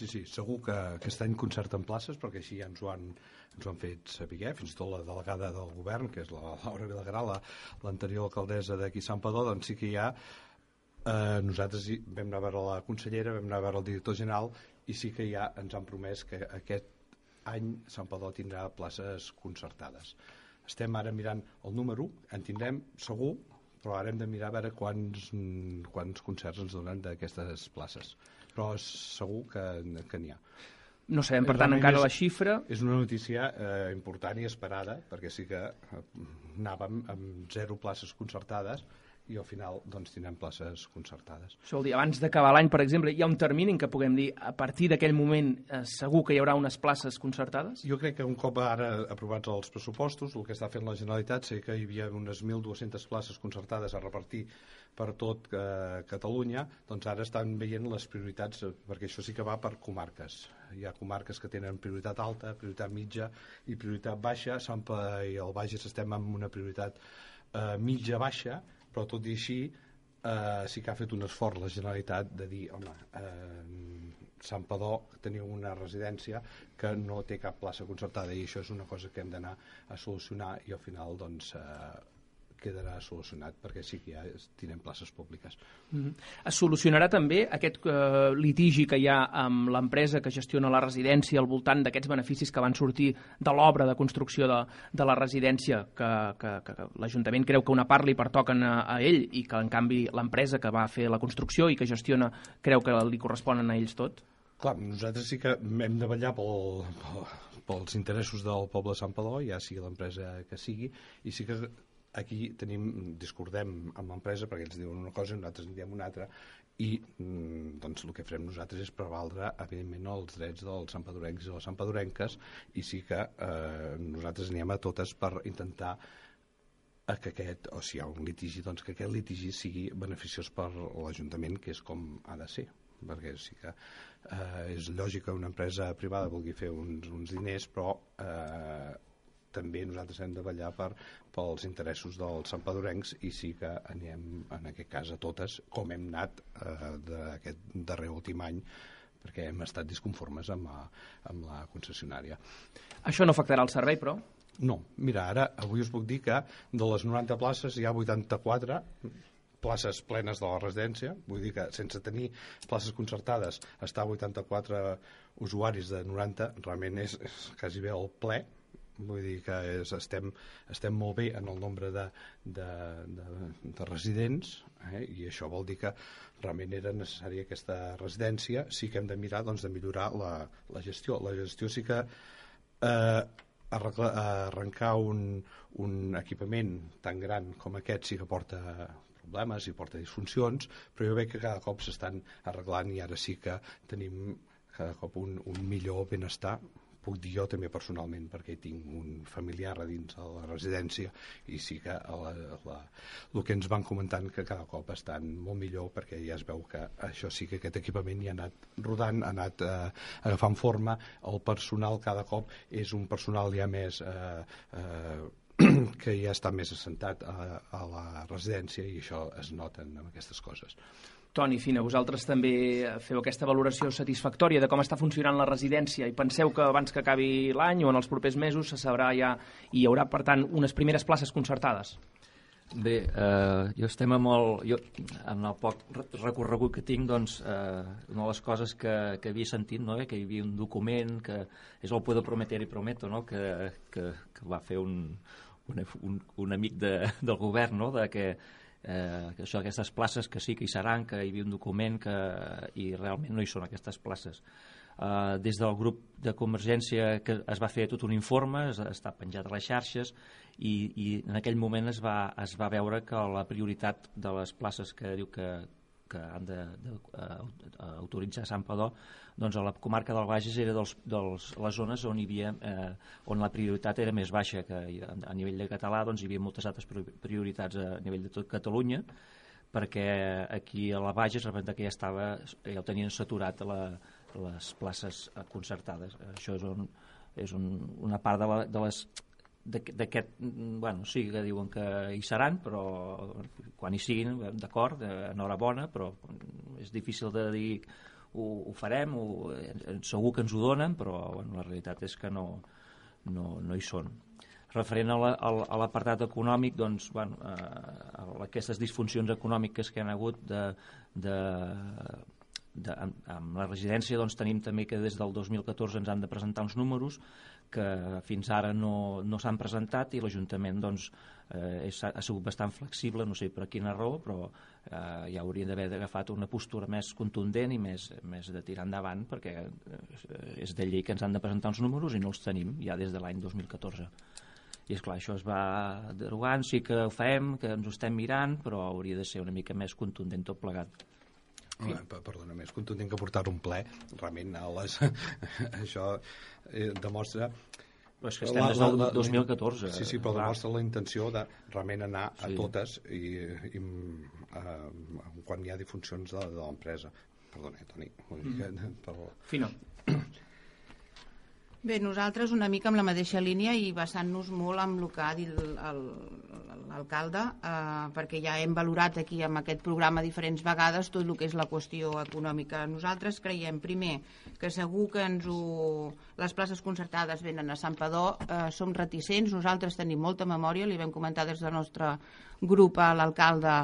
Sí, sí, segur que aquest any concerten places, perquè així ja ens ho han, ens ho han fet saber, eh? fins i tot la delegada del govern, que és la Laura Vilagrà, l'anterior la, alcaldessa d'aquí Sant Padó, doncs sí que hi ha eh, nosaltres vam anar a veure la consellera, vam anar a veure el director general i sí que ja ens han promès que aquest any Sant Padó tindrà places concertades. Estem ara mirant el número, en tindrem segur, però ara hem de mirar a veure quants, quants concerts ens donen d'aquestes places. Però segur que, que n'hi ha. No sabem, per tant, encara és, la xifra... És una notícia eh, important i esperada, perquè sí que eh, anàvem amb zero places concertades i al final doncs, tindrem places concertades. Això vol dir, abans d'acabar l'any, per exemple, hi ha un termini en què puguem dir a partir d'aquell moment eh, segur que hi haurà unes places concertades? Jo crec que un cop ara aprovats els pressupostos, el que està fent la Generalitat, sé que hi havia unes 1.200 places concertades a repartir per tot eh, Catalunya, doncs ara estan veient les prioritats, eh, perquè això sí que va per comarques. Hi ha comarques que tenen prioritat alta, prioritat mitja i prioritat baixa. Sampa i el Bages estem amb una prioritat eh, mitja-baixa, però tot i així eh, sí que ha fet un esforç la Generalitat de dir, home, eh, Sant Padó teniu una residència que no té cap plaça concertada i això és una cosa que hem d'anar a solucionar i al final doncs eh, quedarà solucionat perquè sí que ja tenen places públiques. Mm -hmm. Es solucionarà també aquest eh, litigi que hi ha amb l'empresa que gestiona la residència al voltant d'aquests beneficis que van sortir de l'obra de construcció de, de la residència, que, que, que, que l'Ajuntament creu que una part li pertoquen a, a ell i que en canvi l'empresa que va fer la construcció i que gestiona creu que li corresponen a ells tot? Clar, nosaltres sí que hem de vetllar pel, pel, pels interessos del poble de Sant Padó, ja sigui l'empresa que sigui, i sí que aquí tenim, discordem amb l'empresa perquè ells diuen una cosa i nosaltres en diem una altra i mm, doncs el que farem nosaltres és prevaldre evidentment els drets dels sampadorencs i les sampadorenques i sí que eh, nosaltres anem a totes per intentar que aquest, o si hi ha un litigi, doncs que aquest litigi sigui beneficiós per l'Ajuntament, que és com ha de ser. Perquè sí que eh, és lògic que una empresa privada vulgui fer uns, uns diners, però eh, també nosaltres hem de ballar per, pels interessos dels sampadorencs i sí que anem, en aquest cas, a totes, com hem anat eh, d'aquest darrer últim any, perquè hem estat disconformes amb, la, amb la concessionària. Això no afectarà el servei, però? No, mira, ara avui us puc dir que de les 90 places hi ha 84 places plenes de la residència, vull dir que sense tenir places concertades estar 84 usuaris de 90 realment és, és quasi bé el ple, vull dir que és, estem, estem molt bé en el nombre de, de, de, de residents eh? i això vol dir que realment era necessària aquesta residència. Sí que hem de mirar doncs, de millorar la, la gestió. La gestió sí que eh, arregla, arrencar un, un equipament tan gran com aquest sí que porta problemes i porta disfuncions, però jo veig que cada cop s'estan arreglant i ara sí que tenim cada cop un, un millor benestar puc dir jo també personalment perquè tinc un familiar a dins de la residència i sí que la, la, el que ens van comentant que cada cop estan molt millor perquè ja es veu que això sí que aquest equipament ja ha anat rodant, ha anat eh, agafant forma, el personal cada cop és un personal ja més eh, eh, que ja està més assentat a, a la residència i això es noten amb aquestes coses. Toni Fina, vosaltres també feu aquesta valoració satisfactòria de com està funcionant la residència i penseu que abans que acabi l'any o en els propers mesos se sabrà ja i hi haurà, per tant, unes primeres places concertades? Bé, eh, jo estem amb el, jo, en el poc recorregut que tinc, doncs, eh, una de les coses que, que havia sentit, no, eh, que hi havia un document que és el Puedo Prometer i Prometo, no, que, que, que va fer un, un, un, un amic de, del govern, no, de que eh, això, aquestes places que sí que hi seran, que hi havia un document que, i realment no hi són aquestes places. Eh, des del grup de Convergència que es va fer tot un informe, es, està penjat a les xarxes i, i en aquell moment es va, es va veure que la prioritat de les places que diu que, que han d'autoritzar Sant Padó doncs a la comarca del Bages era dels, dels, les zones on hi havia eh, on la prioritat era més baixa que a nivell de català doncs hi havia moltes altres prioritats a nivell de tot Catalunya perquè aquí a la Bages de que ja estava ja ho tenien saturat la, les places concertades. Això és, un, és un, una part de, la, de les d'aquest, bueno, sí que diuen que hi seran, però quan hi siguin, d'acord, enhorabona, però és difícil de dir ho, ho farem, ho, eh, segur que ens ho donen, però bueno, la realitat és que no, no, no hi són. Referent a l'apartat econòmic, doncs, bueno, eh, aquestes disfuncions econòmiques que han hagut de, de, de, amb, amb la residència doncs, tenim també que des del 2014 ens han de presentar uns números que fins ara no, no s'han presentat i l'Ajuntament doncs, eh, és, ha sigut bastant flexible, no sé per quina raó, però eh, ja hauria d'haver agafat una postura més contundent i més, més de tirar endavant perquè eh, és de llei que ens han de presentar uns números i no els tenim ja des de l'any 2014 i és clar, això es va derogant, sí que ho fem, que ens ho estem mirant, però hauria de ser una mica més contundent tot plegat. Perdona, més contundent que portar un ple, realment a les... això eh, demostra però és que estem des del 2014. Sí, sí, però demostra la intenció de realment anar sí. a totes i, i uh, quan hi ha difuncions de, de l'empresa. Perdona, Toni. Mm. Per... Fino. Bé, nosaltres una mica amb la mateixa línia i basant-nos molt amb el que ha dit l'alcalde, eh, perquè ja hem valorat aquí amb aquest programa diferents vegades tot el que és la qüestió econòmica. Nosaltres creiem, primer, que segur que ens ho... les places concertades venen a Sant Padó, eh, som reticents, nosaltres tenim molta memòria, li vam comentar des del nostre grup a l'alcalde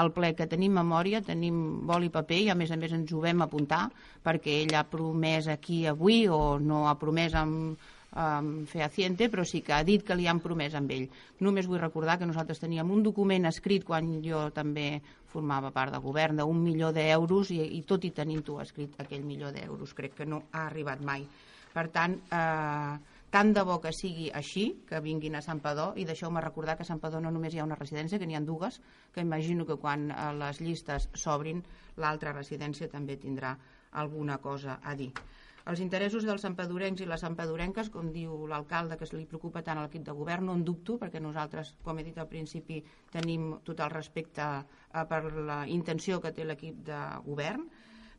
al ple que tenim memòria, tenim bol i paper i a més a més ens ho vam apuntar perquè ell ha promès aquí avui o no ha promès amb, amb fehaciente, però sí que ha dit que li han promès amb ell. Només vull recordar que nosaltres teníem un document escrit quan jo també formava part del govern d'un milió d'euros i, i tot i tenint-ho escrit aquell milió d'euros crec que no ha arribat mai. Per tant, eh, tant de bo que sigui així, que vinguin a Sant Padó, i deixeu-me recordar que a Sant Padó no només hi ha una residència, que n'hi ha dues, que imagino que quan eh, les llistes s'obrin, l'altra residència també tindrà alguna cosa a dir. Els interessos dels sampadorencs i les sampadorenques, com diu l'alcalde, que se li preocupa tant a l'equip de govern, no en dubto, perquè nosaltres, com he dit al principi, tenim tot el respecte eh, per la intenció que té l'equip de govern,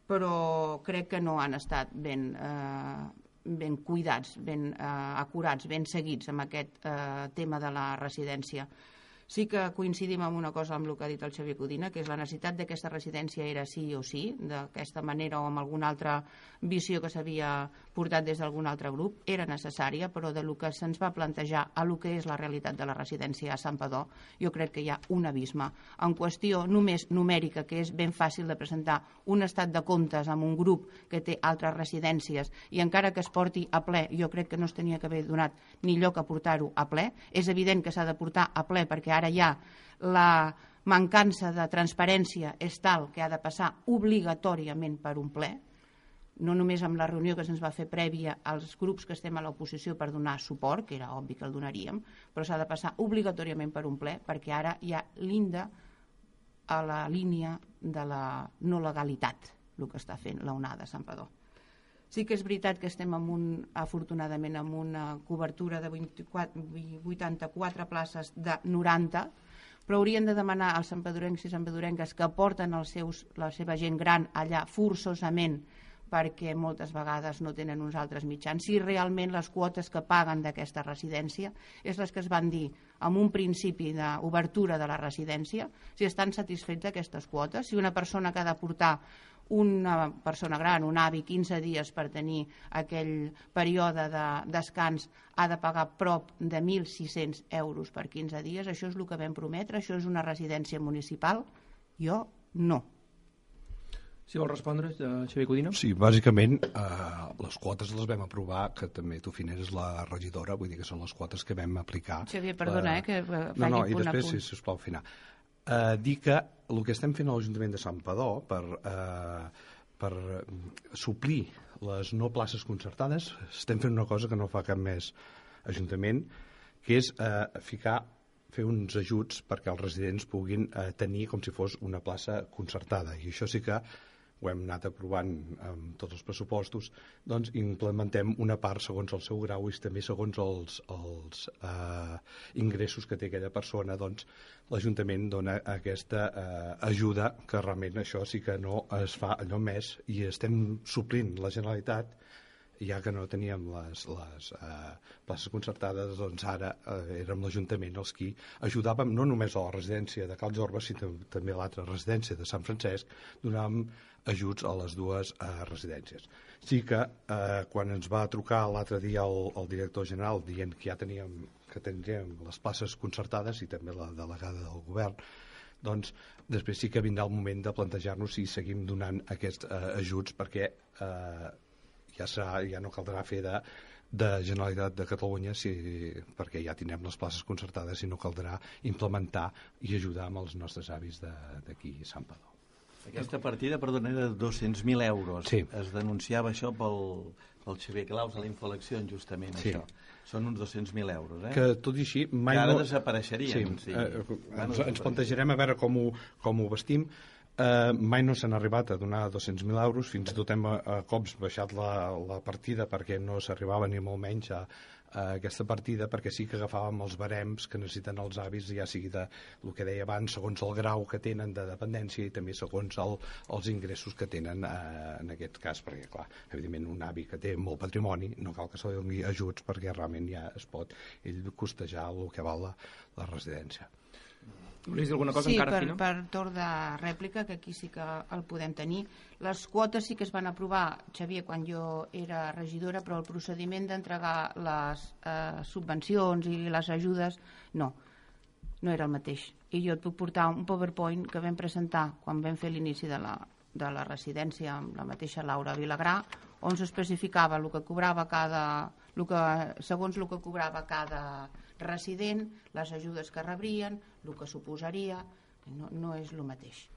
però crec que no han estat ben eh, ben cuidats, ben eh, acurats, ben seguits amb aquest eh, tema de la residència. Sí que coincidim amb una cosa amb el que ha dit el Xavier Codina, que és la necessitat d'aquesta residència era sí o sí, d'aquesta manera o amb alguna altra visió que s'havia portat des d'algun altre grup, era necessària, però de lo que se'ns va plantejar a lo que és la realitat de la residència a Sant Padó, jo crec que hi ha un abisme. En qüestió només numèrica, que és ben fàcil de presentar un estat de comptes amb un grup que té altres residències i encara que es porti a ple, jo crec que no es tenia que haver donat ni lloc a portar-ho a ple. És evident que s'ha de portar a ple perquè ara ja la mancança de transparència és tal que ha de passar obligatòriament per un ple, no només amb la reunió que se'ns va fer prèvia als grups que estem a l'oposició per donar suport, que era obvi que el donaríem, però s'ha de passar obligatòriament per un ple perquè ara hi ha l'INDA a la línia de la no legalitat, el que està fent la onada Sant Padó. Sí que és veritat que estem amb un, afortunadament amb una cobertura de 24, 84 places de 90, però haurien de demanar als santpedorencs i santpedorenques que porten els seus, la seva gent gran allà forçosament perquè moltes vegades no tenen uns altres mitjans. Si realment les quotes que paguen d'aquesta residència és les que es van dir amb un principi d'obertura de la residència, si estan satisfets d'aquestes quotes, si una persona que ha de portar una persona gran, un avi, 15 dies per tenir aquell període de descans ha de pagar prop de 1.600 euros per 15 dies. Això és el que vam prometre? Això és una residència municipal? Jo no. Si vol respondre, eh, Xavier Codina. Sí, bàsicament eh, les quotes les vam aprovar, que també tu Finer és la regidora, vull dir que són les quotes que vam aplicar. Xavier, perdona, eh, que faci no, no, punt i després, si, sisplau, final eh, dir que el que estem fent a l'Ajuntament de Sant Padó per, eh, per suplir les no places concertades, estem fent una cosa que no fa cap més Ajuntament, que és eh, ficar fer uns ajuts perquè els residents puguin eh, tenir com si fos una plaça concertada. I això sí que ho hem anat aprovant amb tots els pressupostos, doncs implementem una part segons el seu grau i també segons els, els eh, ingressos que té aquella persona, doncs l'Ajuntament dona aquesta eh, ajuda que realment això sí que no es fa allò més i estem suplint la Generalitat ja que no teníem les, les eh, places concertades, doncs ara eh, érem l'Ajuntament els qui ajudàvem no només a la residència de Cal Jorba, sinó també a l'altra residència de Sant Francesc, donàvem ajuts a les dues eh, residències. Sí que eh, quan ens va trucar l'altre dia el, el director general dient que ja teníem que tindríem les places concertades i també la delegada del govern, doncs després sí que vindrà el moment de plantejar-nos si seguim donant aquests eh, ajuts perquè eh, ja, serà, ja no caldrà fer de, de Generalitat de Catalunya si, perquè ja tindrem les places concertades i no caldrà implementar i ajudar amb els nostres avis d'aquí a Sant Padó. Aquesta partida, perdona, era de 200.000 euros. Sí. Es denunciava això pel, pel Xavier Claus a la Infolecció, justament, Sí. això. Són uns 200.000 euros, eh? Que tot i així mai Que ara no... desapareixerien, Sí, sí. eh, ens, ens plantejarem a veure com ho, com ho vestim. Eh, mai no s'han arribat a donar 200.000 euros, fins i tot hem a, a cops baixat la, la partida perquè no s'arribava ni molt menys a, a aquesta partida, perquè sí que agafàvem els barems que necessiten els avis, ja sigui de el que deia abans, segons el grau que tenen de dependència i també segons el, els ingressos que tenen eh, en aquest cas, perquè clar, evidentment un avi que té molt patrimoni no cal que se li doni ajuts perquè realment ja es pot ell costejar el que val la, la residència. Volies dir alguna cosa sí, encara, per, Fina? per torn de rèplica, que aquí sí que el podem tenir. Les quotes sí que es van aprovar, Xavier, quan jo era regidora, però el procediment d'entregar les eh, subvencions i les ajudes, no, no era el mateix. I jo et puc portar un PowerPoint que vam presentar quan vam fer l'inici de, la, de la residència amb la mateixa Laura Vilagrà, on s'especificava el que cobrava cada, el que, segons el que cobrava cada resident, les ajudes que rebrien, el que suposaria, no, no és el mateix.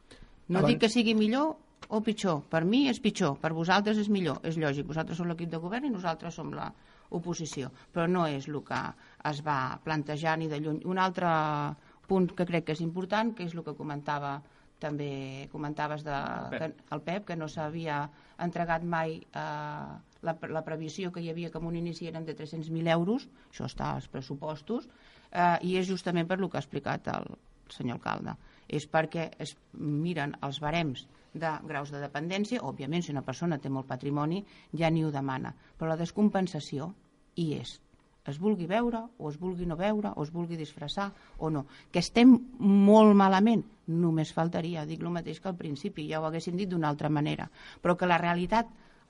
No Abans- dic que sigui millor o pitjor, per mi és pitjor, per vosaltres és millor, és lògic, vosaltres sou l'equip de govern i nosaltres som la oposició, però no és el que es va plantejar ni de lluny. Un altre punt que crec que és important, que és el que comentava també comentaves de, Pep. que, el PEP, que no s'havia entregat mai eh, la, la previsió que hi havia que en un inici eren de 300.000 euros, això està als pressupostos, eh, i és justament per lo que ha explicat el senyor alcalde. És perquè es miren els barems de graus de dependència, òbviament si una persona té molt patrimoni ja ni ho demana, però la descompensació hi és es vulgui veure o es vulgui no veure o es vulgui disfressar o no. Que estem molt malament, només faltaria, dic el mateix que al principi, ja ho haguéssim dit d'una altra manera, però que la realitat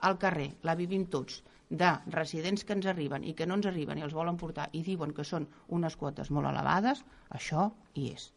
al carrer la vivim tots, de residents que ens arriben i que no ens arriben i els volen portar i diuen que són unes quotes molt elevades, això hi és.